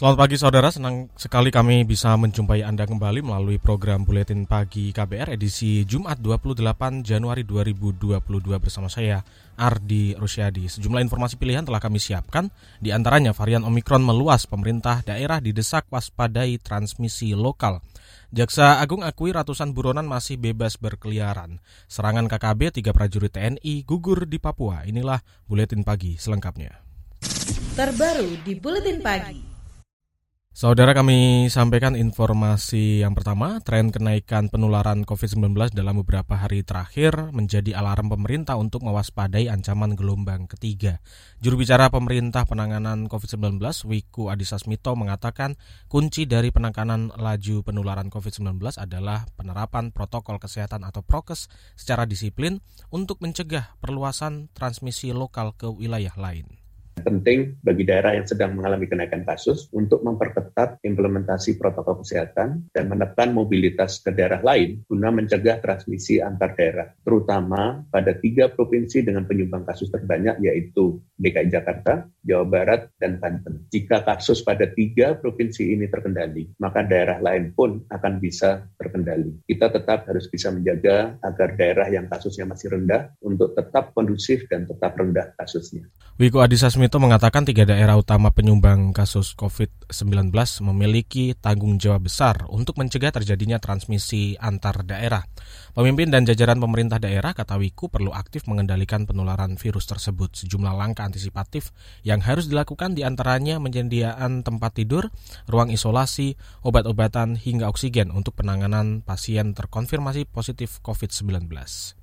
Selamat pagi saudara, senang sekali kami bisa menjumpai Anda kembali melalui program Buletin Pagi KBR edisi Jumat 28 Januari 2022 bersama saya Ardi Rusyadi. Sejumlah informasi pilihan telah kami siapkan, di antaranya varian Omikron meluas, pemerintah daerah didesak waspadai transmisi lokal. Jaksa Agung akui ratusan buronan masih bebas berkeliaran. Serangan KKB tiga prajurit TNI gugur di Papua. Inilah Buletin Pagi selengkapnya. Terbaru di Buletin Pagi. Saudara kami sampaikan informasi yang pertama, tren kenaikan penularan COVID-19 dalam beberapa hari terakhir menjadi alarm pemerintah untuk mewaspadai ancaman gelombang ketiga. Juru bicara pemerintah penanganan COVID-19, Wiku Adhisa Smito mengatakan kunci dari penanganan laju penularan COVID-19 adalah penerapan protokol kesehatan atau prokes secara disiplin untuk mencegah perluasan transmisi lokal ke wilayah lain penting bagi daerah yang sedang mengalami kenaikan kasus untuk memperketat implementasi protokol kesehatan dan menekan mobilitas ke daerah lain guna mencegah transmisi antar daerah, terutama pada tiga provinsi dengan penyumbang kasus terbanyak yaitu DKI Jakarta, Jawa Barat, dan Banten. Jika kasus pada tiga provinsi ini terkendali, maka daerah lain pun akan bisa terkendali. Kita tetap harus bisa menjaga agar daerah yang kasusnya masih rendah untuk tetap kondusif dan tetap rendah kasusnya. Wiku Adhisa Smito mengatakan tiga daerah utama penyumbang kasus COVID-19 memiliki tanggung jawab besar untuk mencegah terjadinya transmisi antar daerah. Pemimpin dan jajaran pemerintah daerah, kata Wiku, perlu aktif mengendalikan penularan virus tersebut. Sejumlah langkah antisipatif yang harus dilakukan di antaranya penyediaan tempat tidur, ruang isolasi, obat-obatan, hingga oksigen untuk penanganan pasien terkonfirmasi positif COVID-19.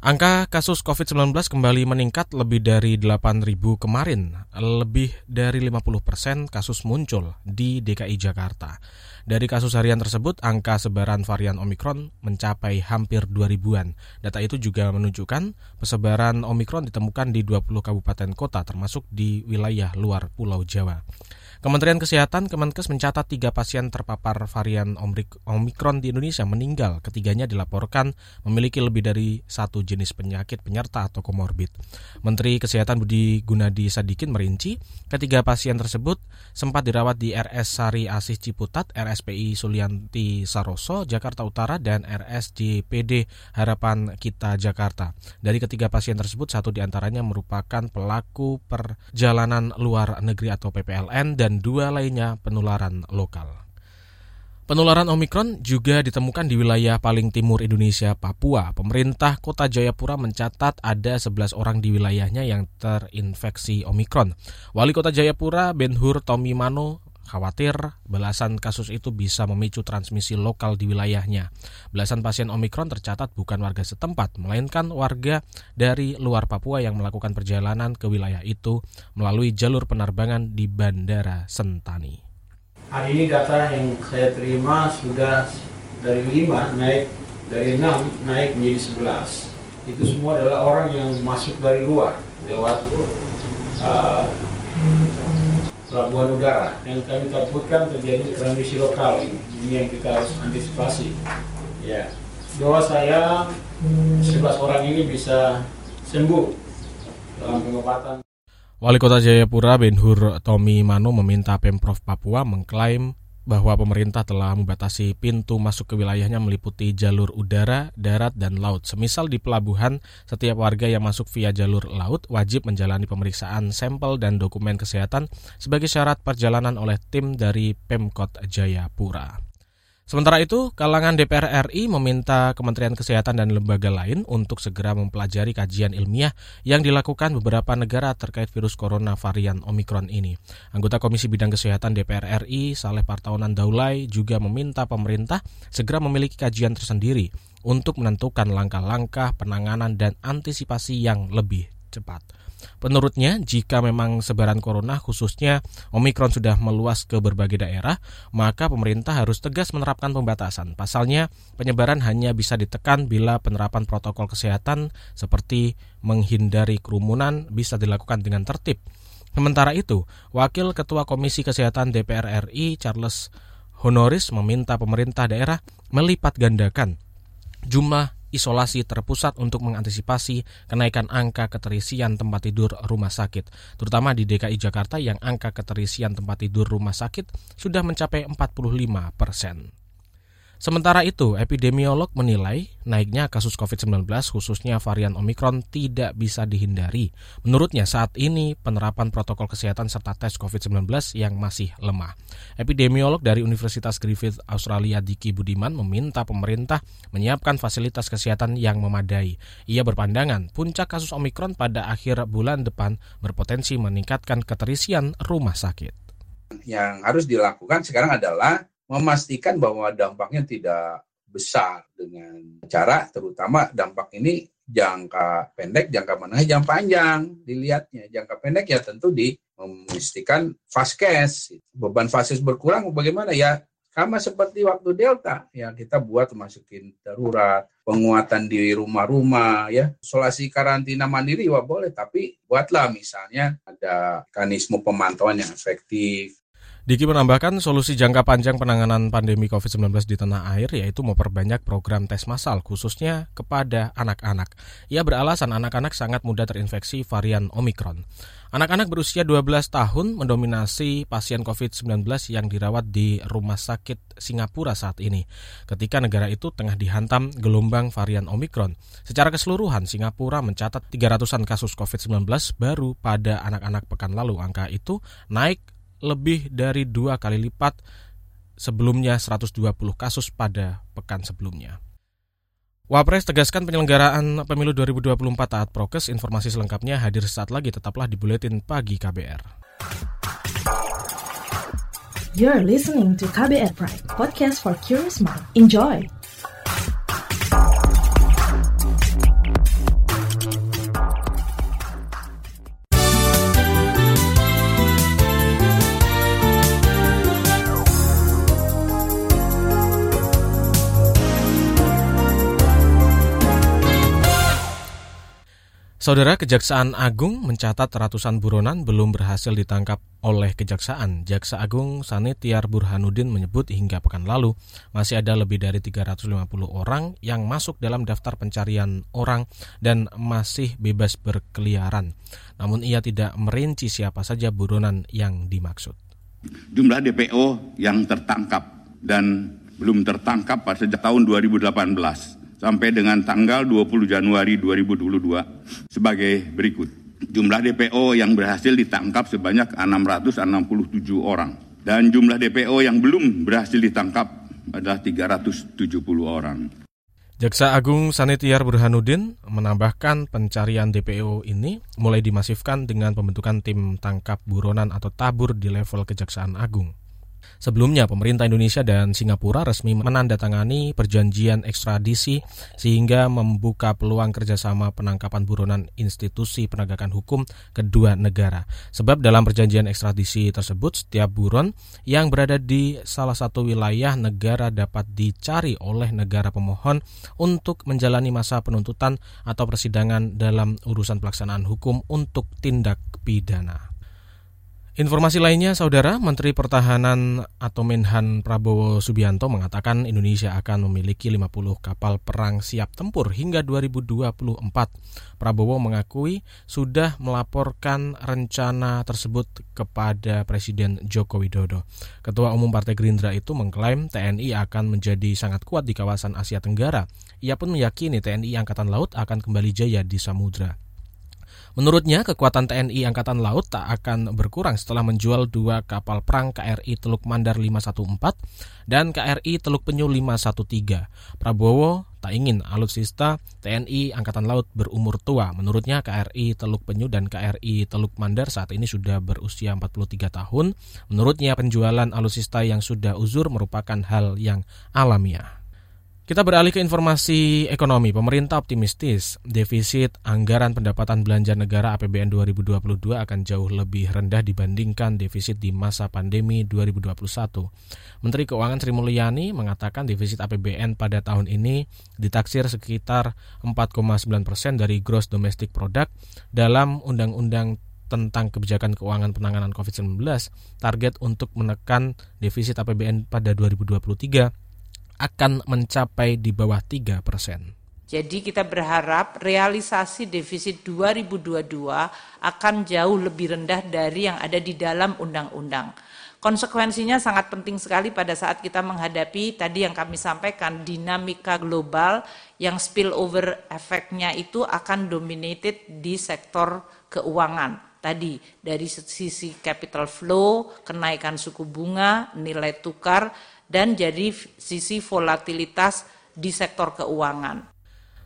Angka kasus COVID-19 kembali meningkat lebih dari 8.000 kemarin. Lebih dari 50 persen kasus muncul di DKI Jakarta. Dari kasus harian tersebut, angka sebaran varian Omikron mencapai hampir 2.000-an. Data itu juga menunjukkan persebaran Omikron ditemukan di 20 kabupaten kota termasuk di wilayah luar Pulau Jawa. Kementerian Kesehatan Kemenkes mencatat tiga pasien terpapar varian Omikron di Indonesia meninggal. Ketiganya dilaporkan memiliki lebih dari satu jenis penyakit penyerta atau komorbid. Menteri Kesehatan Budi Gunadi Sadikin merinci, ketiga pasien tersebut sempat dirawat di RS Sari Asih Ciputat, RSPI Sulianti Saroso, Jakarta Utara, dan RSJPD Harapan Kita Jakarta. Dari ketiga pasien tersebut, satu di antaranya merupakan pelaku perjalanan luar negeri atau PPLN dan dan dua lainnya penularan lokal. Penularan Omikron juga ditemukan di wilayah paling timur Indonesia, Papua. Pemerintah Kota Jayapura mencatat ada 11 orang di wilayahnya yang terinfeksi Omikron. Wali Kota Jayapura, Benhur Tommy Mano, khawatir belasan kasus itu bisa memicu transmisi lokal di wilayahnya. Belasan pasien Omikron tercatat bukan warga setempat, melainkan warga dari luar Papua yang melakukan perjalanan ke wilayah itu melalui jalur penerbangan di Bandara Sentani. Hari ini data yang saya terima sudah dari 5 naik dari 6 naik menjadi 11. Itu semua adalah orang yang masuk dari luar lewat uh, pelabuhan udara. Yang kami takutkan terjadi transmisi lokal. Ini yang kita harus antisipasi. Ya. Doa saya 11 orang ini bisa sembuh dalam pengobatan Wali Kota Jayapura Benhur Tommy Mano meminta Pemprov Papua mengklaim bahwa pemerintah telah membatasi pintu masuk ke wilayahnya meliputi jalur udara, darat, dan laut. Semisal di pelabuhan, setiap warga yang masuk via jalur laut wajib menjalani pemeriksaan sampel dan dokumen kesehatan sebagai syarat perjalanan oleh tim dari Pemkot Jayapura. Sementara itu, kalangan DPR RI meminta Kementerian Kesehatan dan lembaga lain untuk segera mempelajari kajian ilmiah yang dilakukan beberapa negara terkait virus corona varian Omikron ini. Anggota Komisi Bidang Kesehatan DPR RI, Saleh Partaunan Daulay, juga meminta pemerintah segera memiliki kajian tersendiri untuk menentukan langkah-langkah penanganan dan antisipasi yang lebih cepat. Menurutnya, jika memang sebaran corona khususnya Omikron sudah meluas ke berbagai daerah, maka pemerintah harus tegas menerapkan pembatasan. Pasalnya, penyebaran hanya bisa ditekan bila penerapan protokol kesehatan seperti menghindari kerumunan bisa dilakukan dengan tertib. Sementara itu, Wakil Ketua Komisi Kesehatan DPR RI Charles Honoris meminta pemerintah daerah melipat gandakan jumlah isolasi terpusat untuk mengantisipasi kenaikan angka keterisian tempat tidur rumah sakit, terutama di DKI Jakarta yang angka keterisian tempat tidur rumah sakit sudah mencapai 45 persen. Sementara itu, epidemiolog menilai naiknya kasus COVID-19 khususnya varian Omikron tidak bisa dihindari. Menurutnya saat ini penerapan protokol kesehatan serta tes COVID-19 yang masih lemah. Epidemiolog dari Universitas Griffith Australia Diki Budiman meminta pemerintah menyiapkan fasilitas kesehatan yang memadai. Ia berpandangan puncak kasus Omikron pada akhir bulan depan berpotensi meningkatkan keterisian rumah sakit. Yang harus dilakukan sekarang adalah memastikan bahwa dampaknya tidak besar dengan cara terutama dampak ini jangka pendek, jangka menengah, jangka panjang dilihatnya. Jangka pendek ya tentu di memastikan fast cash. Beban fases berkurang bagaimana ya sama seperti waktu Delta ya kita buat masukin darurat, penguatan di rumah-rumah ya, isolasi karantina mandiri wah boleh tapi buatlah misalnya ada mekanisme pemantauan yang efektif Diki menambahkan solusi jangka panjang penanganan pandemi COVID-19 di tanah air yaitu memperbanyak program tes massal khususnya kepada anak-anak. Ia beralasan anak-anak sangat mudah terinfeksi varian Omikron. Anak-anak berusia 12 tahun mendominasi pasien COVID-19 yang dirawat di rumah sakit Singapura saat ini, ketika negara itu tengah dihantam gelombang varian Omikron. Secara keseluruhan, Singapura mencatat 300-an kasus COVID-19 baru pada anak-anak pekan lalu. Angka itu naik lebih dari dua kali lipat sebelumnya 120 kasus pada pekan sebelumnya. Wapres tegaskan penyelenggaraan pemilu 2024 taat prokes. Informasi selengkapnya hadir saat lagi tetaplah di Buletin Pagi KBR. You're listening to KBR Pride, podcast for curious mind. Enjoy! Saudara Kejaksaan Agung mencatat ratusan buronan belum berhasil ditangkap oleh Kejaksaan. Jaksa Agung Sanitiar Burhanuddin menyebut hingga pekan lalu masih ada lebih dari 350 orang yang masuk dalam daftar pencarian orang dan masih bebas berkeliaran. Namun ia tidak merinci siapa saja buronan yang dimaksud. Jumlah DPO yang tertangkap dan belum tertangkap pada sejak tahun 2018 sampai dengan tanggal 20 Januari 2022 sebagai berikut. Jumlah DPO yang berhasil ditangkap sebanyak 667 orang dan jumlah DPO yang belum berhasil ditangkap adalah 370 orang. Jaksa Agung Sanitiar Burhanuddin menambahkan pencarian DPO ini mulai dimasifkan dengan pembentukan tim tangkap buronan atau tabur di level Kejaksaan Agung. Sebelumnya, pemerintah Indonesia dan Singapura resmi menandatangani perjanjian ekstradisi sehingga membuka peluang kerjasama penangkapan buronan institusi penegakan hukum kedua negara. Sebab dalam perjanjian ekstradisi tersebut, setiap buron yang berada di salah satu wilayah negara dapat dicari oleh negara pemohon untuk menjalani masa penuntutan atau persidangan dalam urusan pelaksanaan hukum untuk tindak pidana. Informasi lainnya, Saudara Menteri Pertahanan atau Menhan Prabowo Subianto mengatakan Indonesia akan memiliki 50 kapal perang siap tempur hingga 2024. Prabowo mengakui sudah melaporkan rencana tersebut kepada Presiden Joko Widodo. Ketua Umum Partai Gerindra itu mengklaim TNI akan menjadi sangat kuat di kawasan Asia Tenggara. Ia pun meyakini TNI Angkatan Laut akan kembali jaya di samudra. Menurutnya, kekuatan TNI Angkatan Laut tak akan berkurang setelah menjual dua kapal perang KRI Teluk Mandar 514 dan KRI Teluk Penyu 513. Prabowo tak ingin alutsista TNI Angkatan Laut berumur tua. Menurutnya KRI Teluk Penyu dan KRI Teluk Mandar saat ini sudah berusia 43 tahun. Menurutnya penjualan alutsista yang sudah uzur merupakan hal yang alamiah. Kita beralih ke informasi ekonomi. Pemerintah optimistis defisit anggaran pendapatan belanja negara APBN 2022 akan jauh lebih rendah dibandingkan defisit di masa pandemi 2021. Menteri Keuangan Sri Mulyani mengatakan defisit APBN pada tahun ini ditaksir sekitar 4,9 persen dari gross domestic product dalam Undang-Undang tentang kebijakan keuangan penanganan COVID-19, target untuk menekan defisit APBN pada 2023 akan mencapai di bawah 3 persen. Jadi kita berharap realisasi defisit 2022 akan jauh lebih rendah dari yang ada di dalam undang-undang. Konsekuensinya sangat penting sekali pada saat kita menghadapi tadi yang kami sampaikan dinamika global yang spillover efeknya itu akan dominated di sektor keuangan. Tadi dari sisi capital flow, kenaikan suku bunga, nilai tukar, dan jadi sisi volatilitas di sektor keuangan.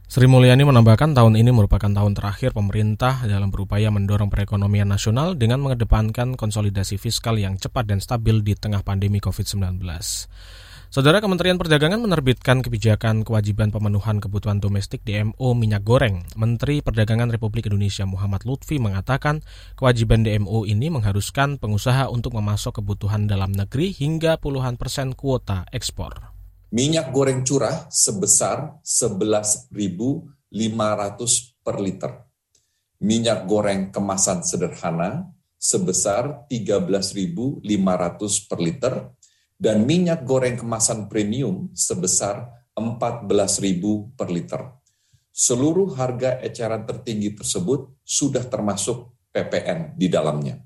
Sri Mulyani menambahkan tahun ini merupakan tahun terakhir pemerintah dalam berupaya mendorong perekonomian nasional dengan mengedepankan konsolidasi fiskal yang cepat dan stabil di tengah pandemi COVID-19. Saudara Kementerian Perdagangan menerbitkan kebijakan kewajiban pemenuhan kebutuhan domestik DMO minyak goreng. Menteri Perdagangan Republik Indonesia Muhammad Lutfi mengatakan kewajiban DMO ini mengharuskan pengusaha untuk memasok kebutuhan dalam negeri hingga puluhan persen kuota ekspor. Minyak goreng curah sebesar 11.500 per liter. Minyak goreng kemasan sederhana sebesar 13.500 per liter dan minyak goreng kemasan premium sebesar 14.000 per liter. Seluruh harga eceran tertinggi tersebut sudah termasuk PPN di dalamnya.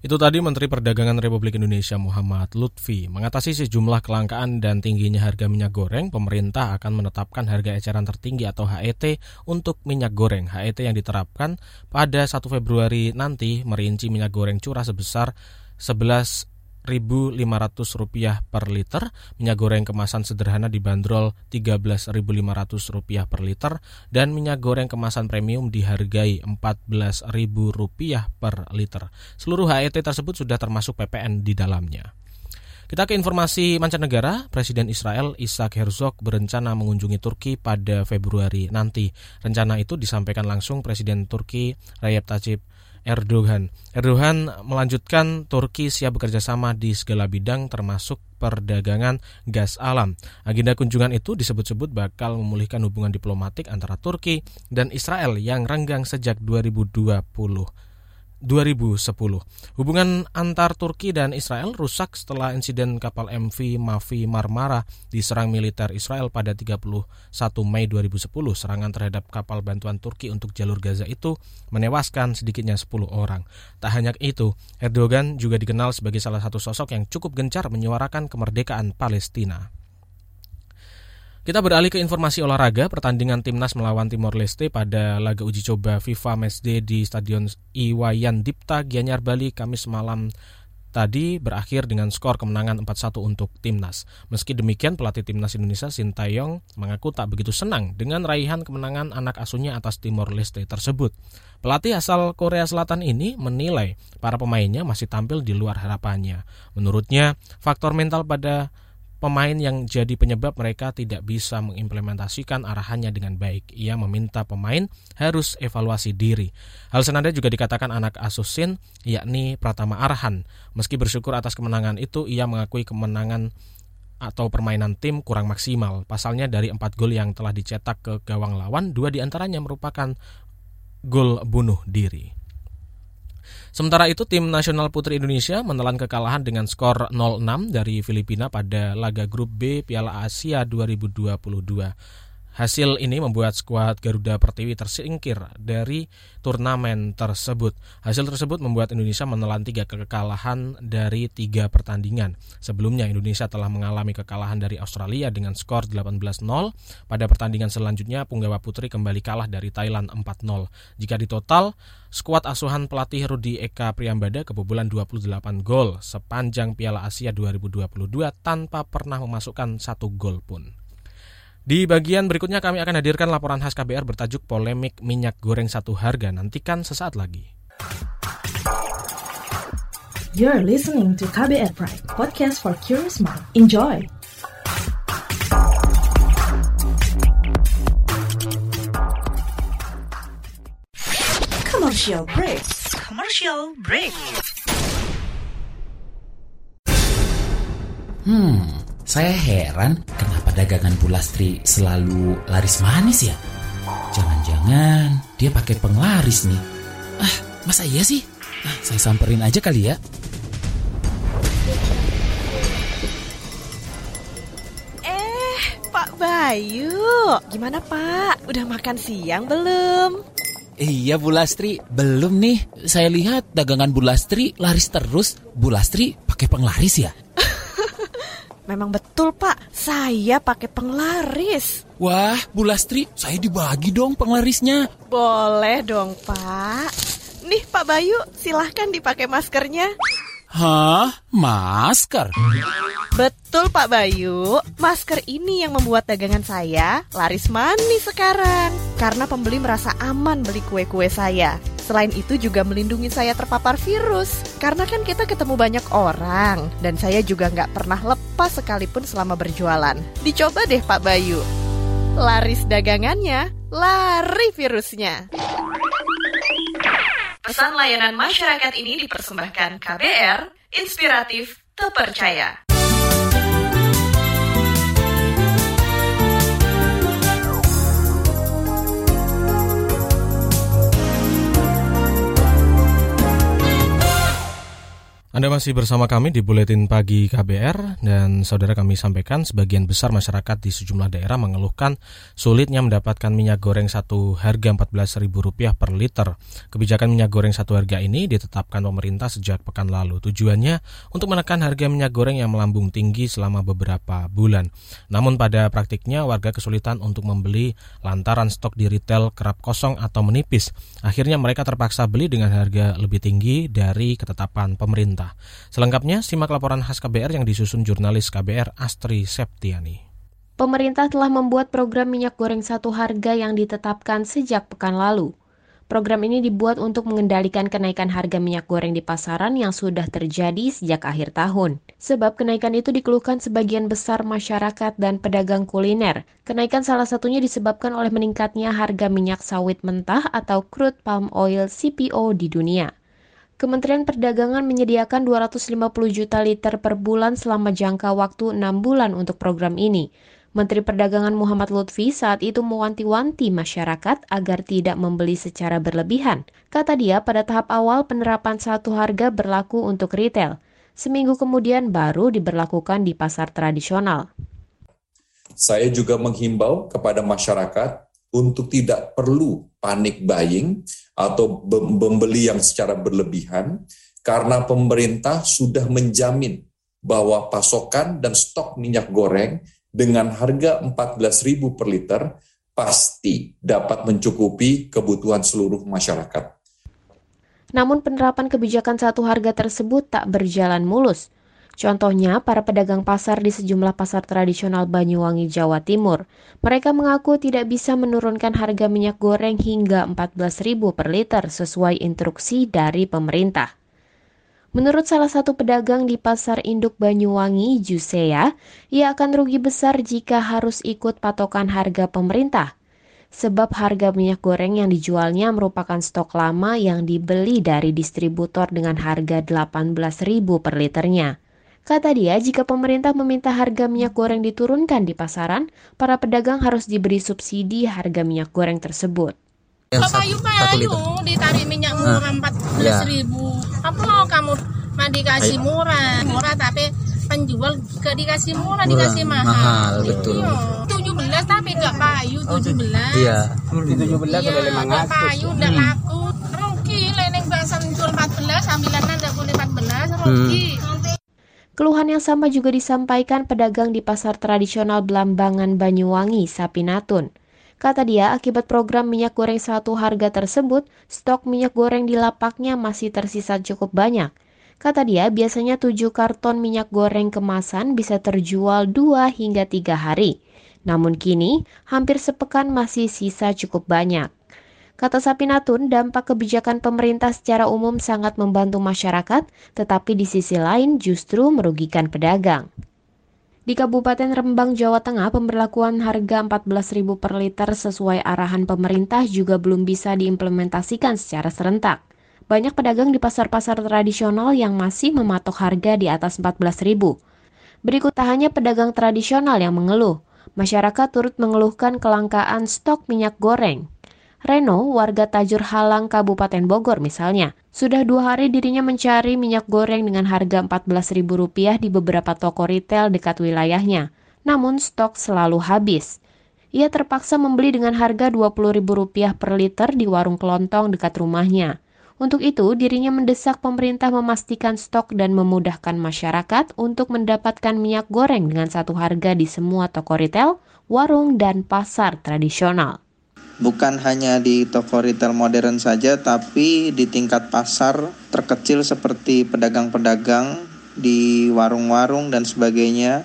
Itu tadi Menteri Perdagangan Republik Indonesia Muhammad Lutfi. Mengatasi sejumlah kelangkaan dan tingginya harga minyak goreng, pemerintah akan menetapkan harga eceran tertinggi atau HET untuk minyak goreng. HET yang diterapkan pada 1 Februari nanti merinci minyak goreng curah sebesar 11 Rp1.500 per liter, minyak goreng kemasan sederhana dibanderol Rp13.500 per liter, dan minyak goreng kemasan premium dihargai Rp14.000 per liter. Seluruh HET tersebut sudah termasuk PPN di dalamnya. Kita ke informasi mancanegara, Presiden Israel Isaac Herzog berencana mengunjungi Turki pada Februari nanti. Rencana itu disampaikan langsung Presiden Turki Recep Tayyip Erdogan. Erdogan melanjutkan Turki siap bekerja sama di segala bidang termasuk perdagangan gas alam. Agenda kunjungan itu disebut-sebut bakal memulihkan hubungan diplomatik antara Turki dan Israel yang renggang sejak 2020. 2010. Hubungan antar Turki dan Israel rusak setelah insiden kapal MV Mavi Marmara diserang militer Israel pada 31 Mei 2010. Serangan terhadap kapal bantuan Turki untuk jalur Gaza itu menewaskan sedikitnya 10 orang. Tak hanya itu, Erdogan juga dikenal sebagai salah satu sosok yang cukup gencar menyuarakan kemerdekaan Palestina. Kita beralih ke informasi olahraga. Pertandingan timnas melawan Timor Leste pada laga uji coba FIFA Matchday di Stadion Iwayan Dipta, Gianyar, Bali, Kamis malam tadi berakhir dengan skor kemenangan 4-1 untuk timnas. Meski demikian, pelatih timnas Indonesia Sintayong mengaku tak begitu senang dengan raihan kemenangan anak asuhnya atas Timor Leste tersebut. Pelatih asal Korea Selatan ini menilai para pemainnya masih tampil di luar harapannya. Menurutnya, faktor mental pada pemain yang jadi penyebab mereka tidak bisa mengimplementasikan arahannya dengan baik. Ia meminta pemain harus evaluasi diri. Hal senada juga dikatakan anak Asusin, yakni Pratama Arhan. Meski bersyukur atas kemenangan itu, ia mengakui kemenangan atau permainan tim kurang maksimal. Pasalnya dari empat gol yang telah dicetak ke gawang lawan, dua di antaranya merupakan gol bunuh diri. Sementara itu tim nasional putri Indonesia menelan kekalahan dengan skor 0-6 dari Filipina pada laga grup B Piala Asia 2022. Hasil ini membuat skuad Garuda Pertiwi tersingkir dari turnamen tersebut. Hasil tersebut membuat Indonesia menelan tiga kekalahan dari tiga pertandingan. Sebelumnya Indonesia telah mengalami kekalahan dari Australia dengan skor 18-0. Pada pertandingan selanjutnya Punggawa Putri kembali kalah dari Thailand 4-0. Jika ditotal, skuad asuhan pelatih Rudi Eka Priambada kebobolan 28 gol sepanjang Piala Asia 2022 tanpa pernah memasukkan satu gol pun. Di bagian berikutnya kami akan hadirkan laporan khas KBR bertajuk polemik minyak goreng satu harga. Nantikan sesaat lagi. You're listening to KBR Pride, podcast for curious mind. Enjoy! Commercial break. Commercial break. Hmm, saya heran kenapa dagangan Bu Lastri selalu laris manis ya? Jangan-jangan dia pakai penglaris nih. Ah, masa iya sih? Ah, saya samperin aja kali ya. Eh, Pak Bayu, gimana Pak? Udah makan siang belum? Iya Bu Lastri, belum nih. Saya lihat dagangan Bu Lastri laris terus. Bu Lastri pakai penglaris ya? Memang betul Pak, saya pakai penglaris. Wah, Bu Lastri, saya dibagi dong penglarisnya. Boleh dong Pak. Nih Pak Bayu, silahkan dipakai maskernya. Hah? Masker? Betul Pak Bayu, masker ini yang membuat dagangan saya laris manis sekarang. Karena pembeli merasa aman beli kue-kue saya. Selain itu juga melindungi saya terpapar virus. Karena kan kita ketemu banyak orang. Dan saya juga nggak pernah lepas sekalipun selama berjualan. Dicoba deh Pak Bayu. Laris dagangannya, lari virusnya. Pesan layanan masyarakat ini dipersembahkan KBR, inspiratif, terpercaya. Anda masih bersama kami di Buletin Pagi KBR dan saudara kami sampaikan sebagian besar masyarakat di sejumlah daerah mengeluhkan sulitnya mendapatkan minyak goreng satu harga Rp14.000 per liter. Kebijakan minyak goreng satu harga ini ditetapkan pemerintah sejak pekan lalu. Tujuannya untuk menekan harga minyak goreng yang melambung tinggi selama beberapa bulan. Namun pada praktiknya warga kesulitan untuk membeli lantaran stok di retail kerap kosong atau menipis. Akhirnya mereka terpaksa beli dengan harga lebih tinggi dari ketetapan pemerintah. Selengkapnya, simak laporan khas KBR yang disusun jurnalis KBR Astri Septiani. Pemerintah telah membuat program minyak goreng satu harga yang ditetapkan sejak pekan lalu. Program ini dibuat untuk mengendalikan kenaikan harga minyak goreng di pasaran yang sudah terjadi sejak akhir tahun. Sebab kenaikan itu dikeluhkan sebagian besar masyarakat dan pedagang kuliner. Kenaikan salah satunya disebabkan oleh meningkatnya harga minyak sawit mentah atau crude palm oil CPO di dunia. Kementerian Perdagangan menyediakan 250 juta liter per bulan selama jangka waktu 6 bulan untuk program ini. Menteri Perdagangan Muhammad Lutfi saat itu mewanti-wanti masyarakat agar tidak membeli secara berlebihan. Kata dia, pada tahap awal penerapan satu harga berlaku untuk retail. Seminggu kemudian baru diberlakukan di pasar tradisional. Saya juga menghimbau kepada masyarakat untuk tidak perlu panik buying atau membeli yang secara berlebihan karena pemerintah sudah menjamin bahwa pasokan dan stok minyak goreng dengan harga 14.000 per liter pasti dapat mencukupi kebutuhan seluruh masyarakat. Namun penerapan kebijakan satu harga tersebut tak berjalan mulus. Contohnya, para pedagang pasar di sejumlah pasar tradisional Banyuwangi, Jawa Timur. Mereka mengaku tidak bisa menurunkan harga minyak goreng hingga 14.000 per liter sesuai instruksi dari pemerintah. Menurut salah satu pedagang di Pasar Induk Banyuwangi, Jusea, ia akan rugi besar jika harus ikut patokan harga pemerintah. Sebab harga minyak goreng yang dijualnya merupakan stok lama yang dibeli dari distributor dengan harga 18.000 per liternya. Kata dia, jika pemerintah meminta harga minyak goreng diturunkan di pasaran, para pedagang harus diberi subsidi harga minyak goreng tersebut. Payu-payu ditarik minyak murah empat belas ribu. Apa kamu mau dikasih murah, murah tapi penjual gak dikasih murah, dikasih mahal. Mahal, betul. Tujuh belas tapi gak payu tujuh belas. Iya. Tujuh belas iya, gak payu, udah laku. Rugi, leneng bahasa jual empat belas, sambilan ada boleh empat belas, rugi. Keluhan yang sama juga disampaikan pedagang di pasar tradisional Belambangan Banyuwangi, Sapinatun. Kata dia, akibat program minyak goreng satu harga tersebut, stok minyak goreng di lapaknya masih tersisa cukup banyak. Kata dia, biasanya 7 karton minyak goreng kemasan bisa terjual 2 hingga 3 hari. Namun kini, hampir sepekan masih sisa cukup banyak. Kata Sapinatun, dampak kebijakan pemerintah secara umum sangat membantu masyarakat, tetapi di sisi lain justru merugikan pedagang. Di Kabupaten Rembang, Jawa Tengah, pemberlakuan harga 14.000 per liter sesuai arahan pemerintah juga belum bisa diimplementasikan secara serentak. Banyak pedagang di pasar-pasar tradisional yang masih mematok harga di atas 14.000. Berikut hanya pedagang tradisional yang mengeluh, masyarakat turut mengeluhkan kelangkaan stok minyak goreng. Reno, warga Tajur Halang, Kabupaten Bogor misalnya, sudah dua hari dirinya mencari minyak goreng dengan harga Rp14.000 di beberapa toko retail dekat wilayahnya. Namun stok selalu habis. Ia terpaksa membeli dengan harga Rp20.000 per liter di warung kelontong dekat rumahnya. Untuk itu, dirinya mendesak pemerintah memastikan stok dan memudahkan masyarakat untuk mendapatkan minyak goreng dengan satu harga di semua toko retail, warung, dan pasar tradisional bukan hanya di toko retail modern saja tapi di tingkat pasar terkecil seperti pedagang-pedagang di warung-warung dan sebagainya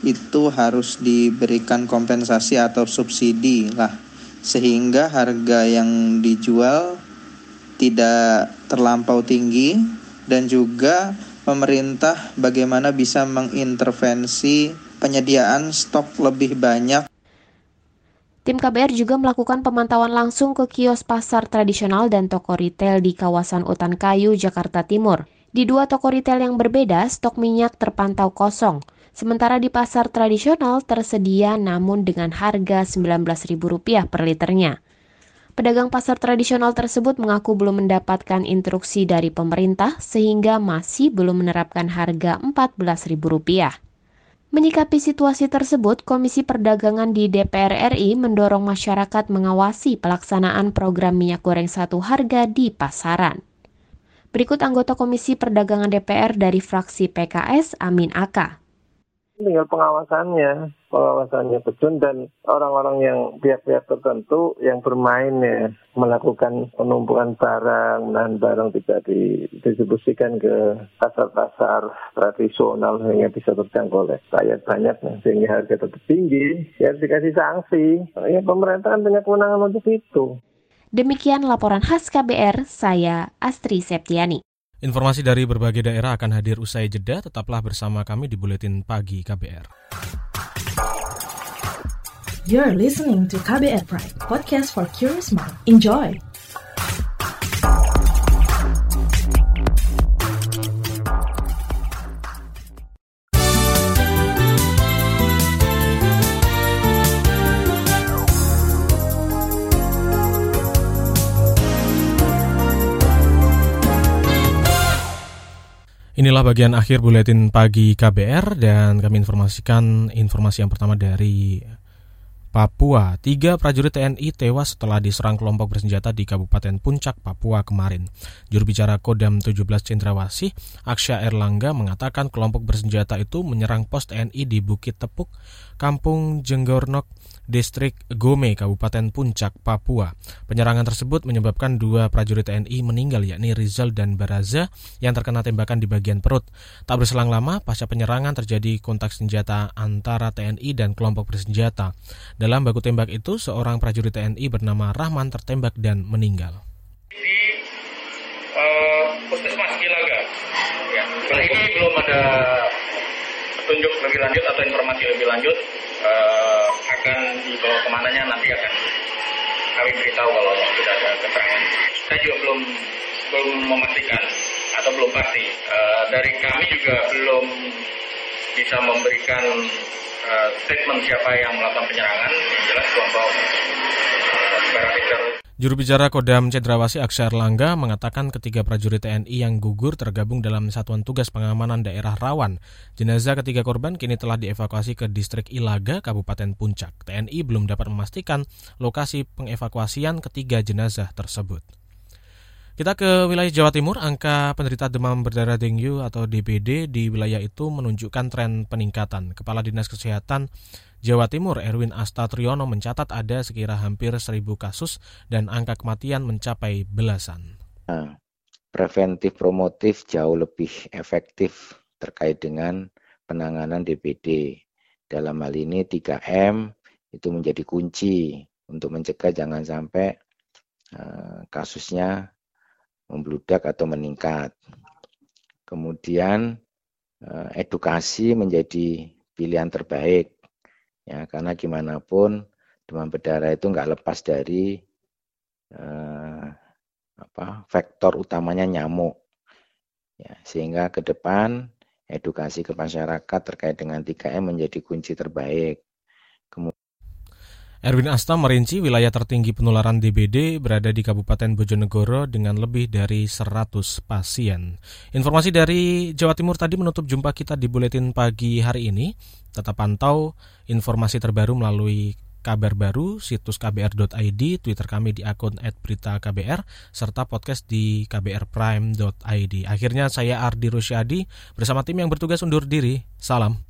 itu harus diberikan kompensasi atau subsidi lah. Sehingga harga yang dijual tidak terlampau tinggi dan juga pemerintah bagaimana bisa mengintervensi penyediaan stok lebih banyak Tim KBR juga melakukan pemantauan langsung ke kios pasar tradisional dan toko retail di kawasan Utan Kayu, Jakarta Timur. Di dua toko retail yang berbeda, stok minyak terpantau kosong. Sementara di pasar tradisional tersedia namun dengan harga Rp19.000 per liternya. Pedagang pasar tradisional tersebut mengaku belum mendapatkan instruksi dari pemerintah sehingga masih belum menerapkan harga Rp14.000. Menyikapi situasi tersebut, Komisi Perdagangan di DPR RI mendorong masyarakat mengawasi pelaksanaan program minyak goreng satu harga di pasaran. Berikut anggota Komisi Perdagangan DPR dari fraksi PKS, Amin Aka tinggal pengawasannya, pengawasannya betul dan orang-orang yang pihak-pihak tertentu yang bermain ya melakukan penumpukan barang dan barang tidak didistribusikan ke pasar-pasar tradisional sehingga bisa terjangkau oleh rakyat banyak nah, sehingga harga tetap tinggi ya dikasih sanksi ya pemerintah kan punya kewenangan untuk itu. Demikian laporan khas KBR, saya Astri Septiani. Informasi dari berbagai daerah akan hadir usai jeda. Tetaplah bersama kami di Buletin Pagi KBR. You're listening to KBR Pride, podcast for curious mind. Enjoy! Inilah bagian akhir buletin pagi KBR dan kami informasikan informasi yang pertama dari Papua. Tiga prajurit TNI tewas setelah diserang kelompok bersenjata di Kabupaten Puncak, Papua kemarin. Juru bicara Kodam 17 Cendrawasih, Aksya Erlangga mengatakan kelompok bersenjata itu menyerang pos TNI di Bukit Tepuk, Kampung Jenggornok, Distrik Gome, Kabupaten Puncak, Papua. Penyerangan tersebut menyebabkan dua prajurit TNI meninggal yakni Rizal dan Baraza yang terkena tembakan di bagian perut. Tak berselang lama, pasca penyerangan terjadi kontak senjata antara TNI dan kelompok bersenjata. Dalam baku tembak itu, seorang prajurit TNI bernama Rahman tertembak dan meninggal. Uh, Puskesmas ya. Ini belum ada petunjuk lebih lanjut atau informasi lebih lanjut uh, akan dibawa ke mananya nanti akan kami beritahu kalau sudah ada keterangan. Saya juga belum belum memastikan atau belum pasti. Uh, dari kami juga belum bisa memberikan uh, statement siapa yang melakukan penyerangan. Jelas kelompok uh, Juru bicara Kodam Cendrawasi Aksar Langga mengatakan ketiga prajurit TNI yang gugur tergabung dalam Satuan Tugas Pengamanan Daerah Rawan. Jenazah ketiga korban kini telah dievakuasi ke distrik Ilaga, Kabupaten Puncak. TNI belum dapat memastikan lokasi pengevakuasian ketiga jenazah tersebut. Kita ke wilayah Jawa Timur, angka penderita demam berdarah dengue atau DBD di wilayah itu menunjukkan tren peningkatan. Kepala Dinas Kesehatan Jawa Timur Erwin Astatriono mencatat ada sekira hampir seribu kasus dan angka kematian mencapai belasan. Nah, preventif promotif jauh lebih efektif terkait dengan penanganan DBD. Dalam hal ini 3M itu menjadi kunci untuk mencegah jangan sampai uh, kasusnya membludak atau meningkat. Kemudian uh, edukasi menjadi pilihan terbaik ya. Karena gimana pun demam berdarah itu nggak lepas dari eh, apa faktor utamanya nyamuk ya. Sehingga ke depan edukasi ke masyarakat terkait dengan 3M menjadi kunci terbaik Erwin Asta merinci wilayah tertinggi penularan DBD berada di Kabupaten Bojonegoro dengan lebih dari 100 pasien. Informasi dari Jawa Timur tadi menutup jumpa kita di Buletin Pagi hari ini. Tetap pantau informasi terbaru melalui kabar baru, situs kbr.id, Twitter kami di akun @beritaKBR, serta podcast di kbrprime.id. Akhirnya saya Ardi Rusyadi bersama tim yang bertugas undur diri. Salam.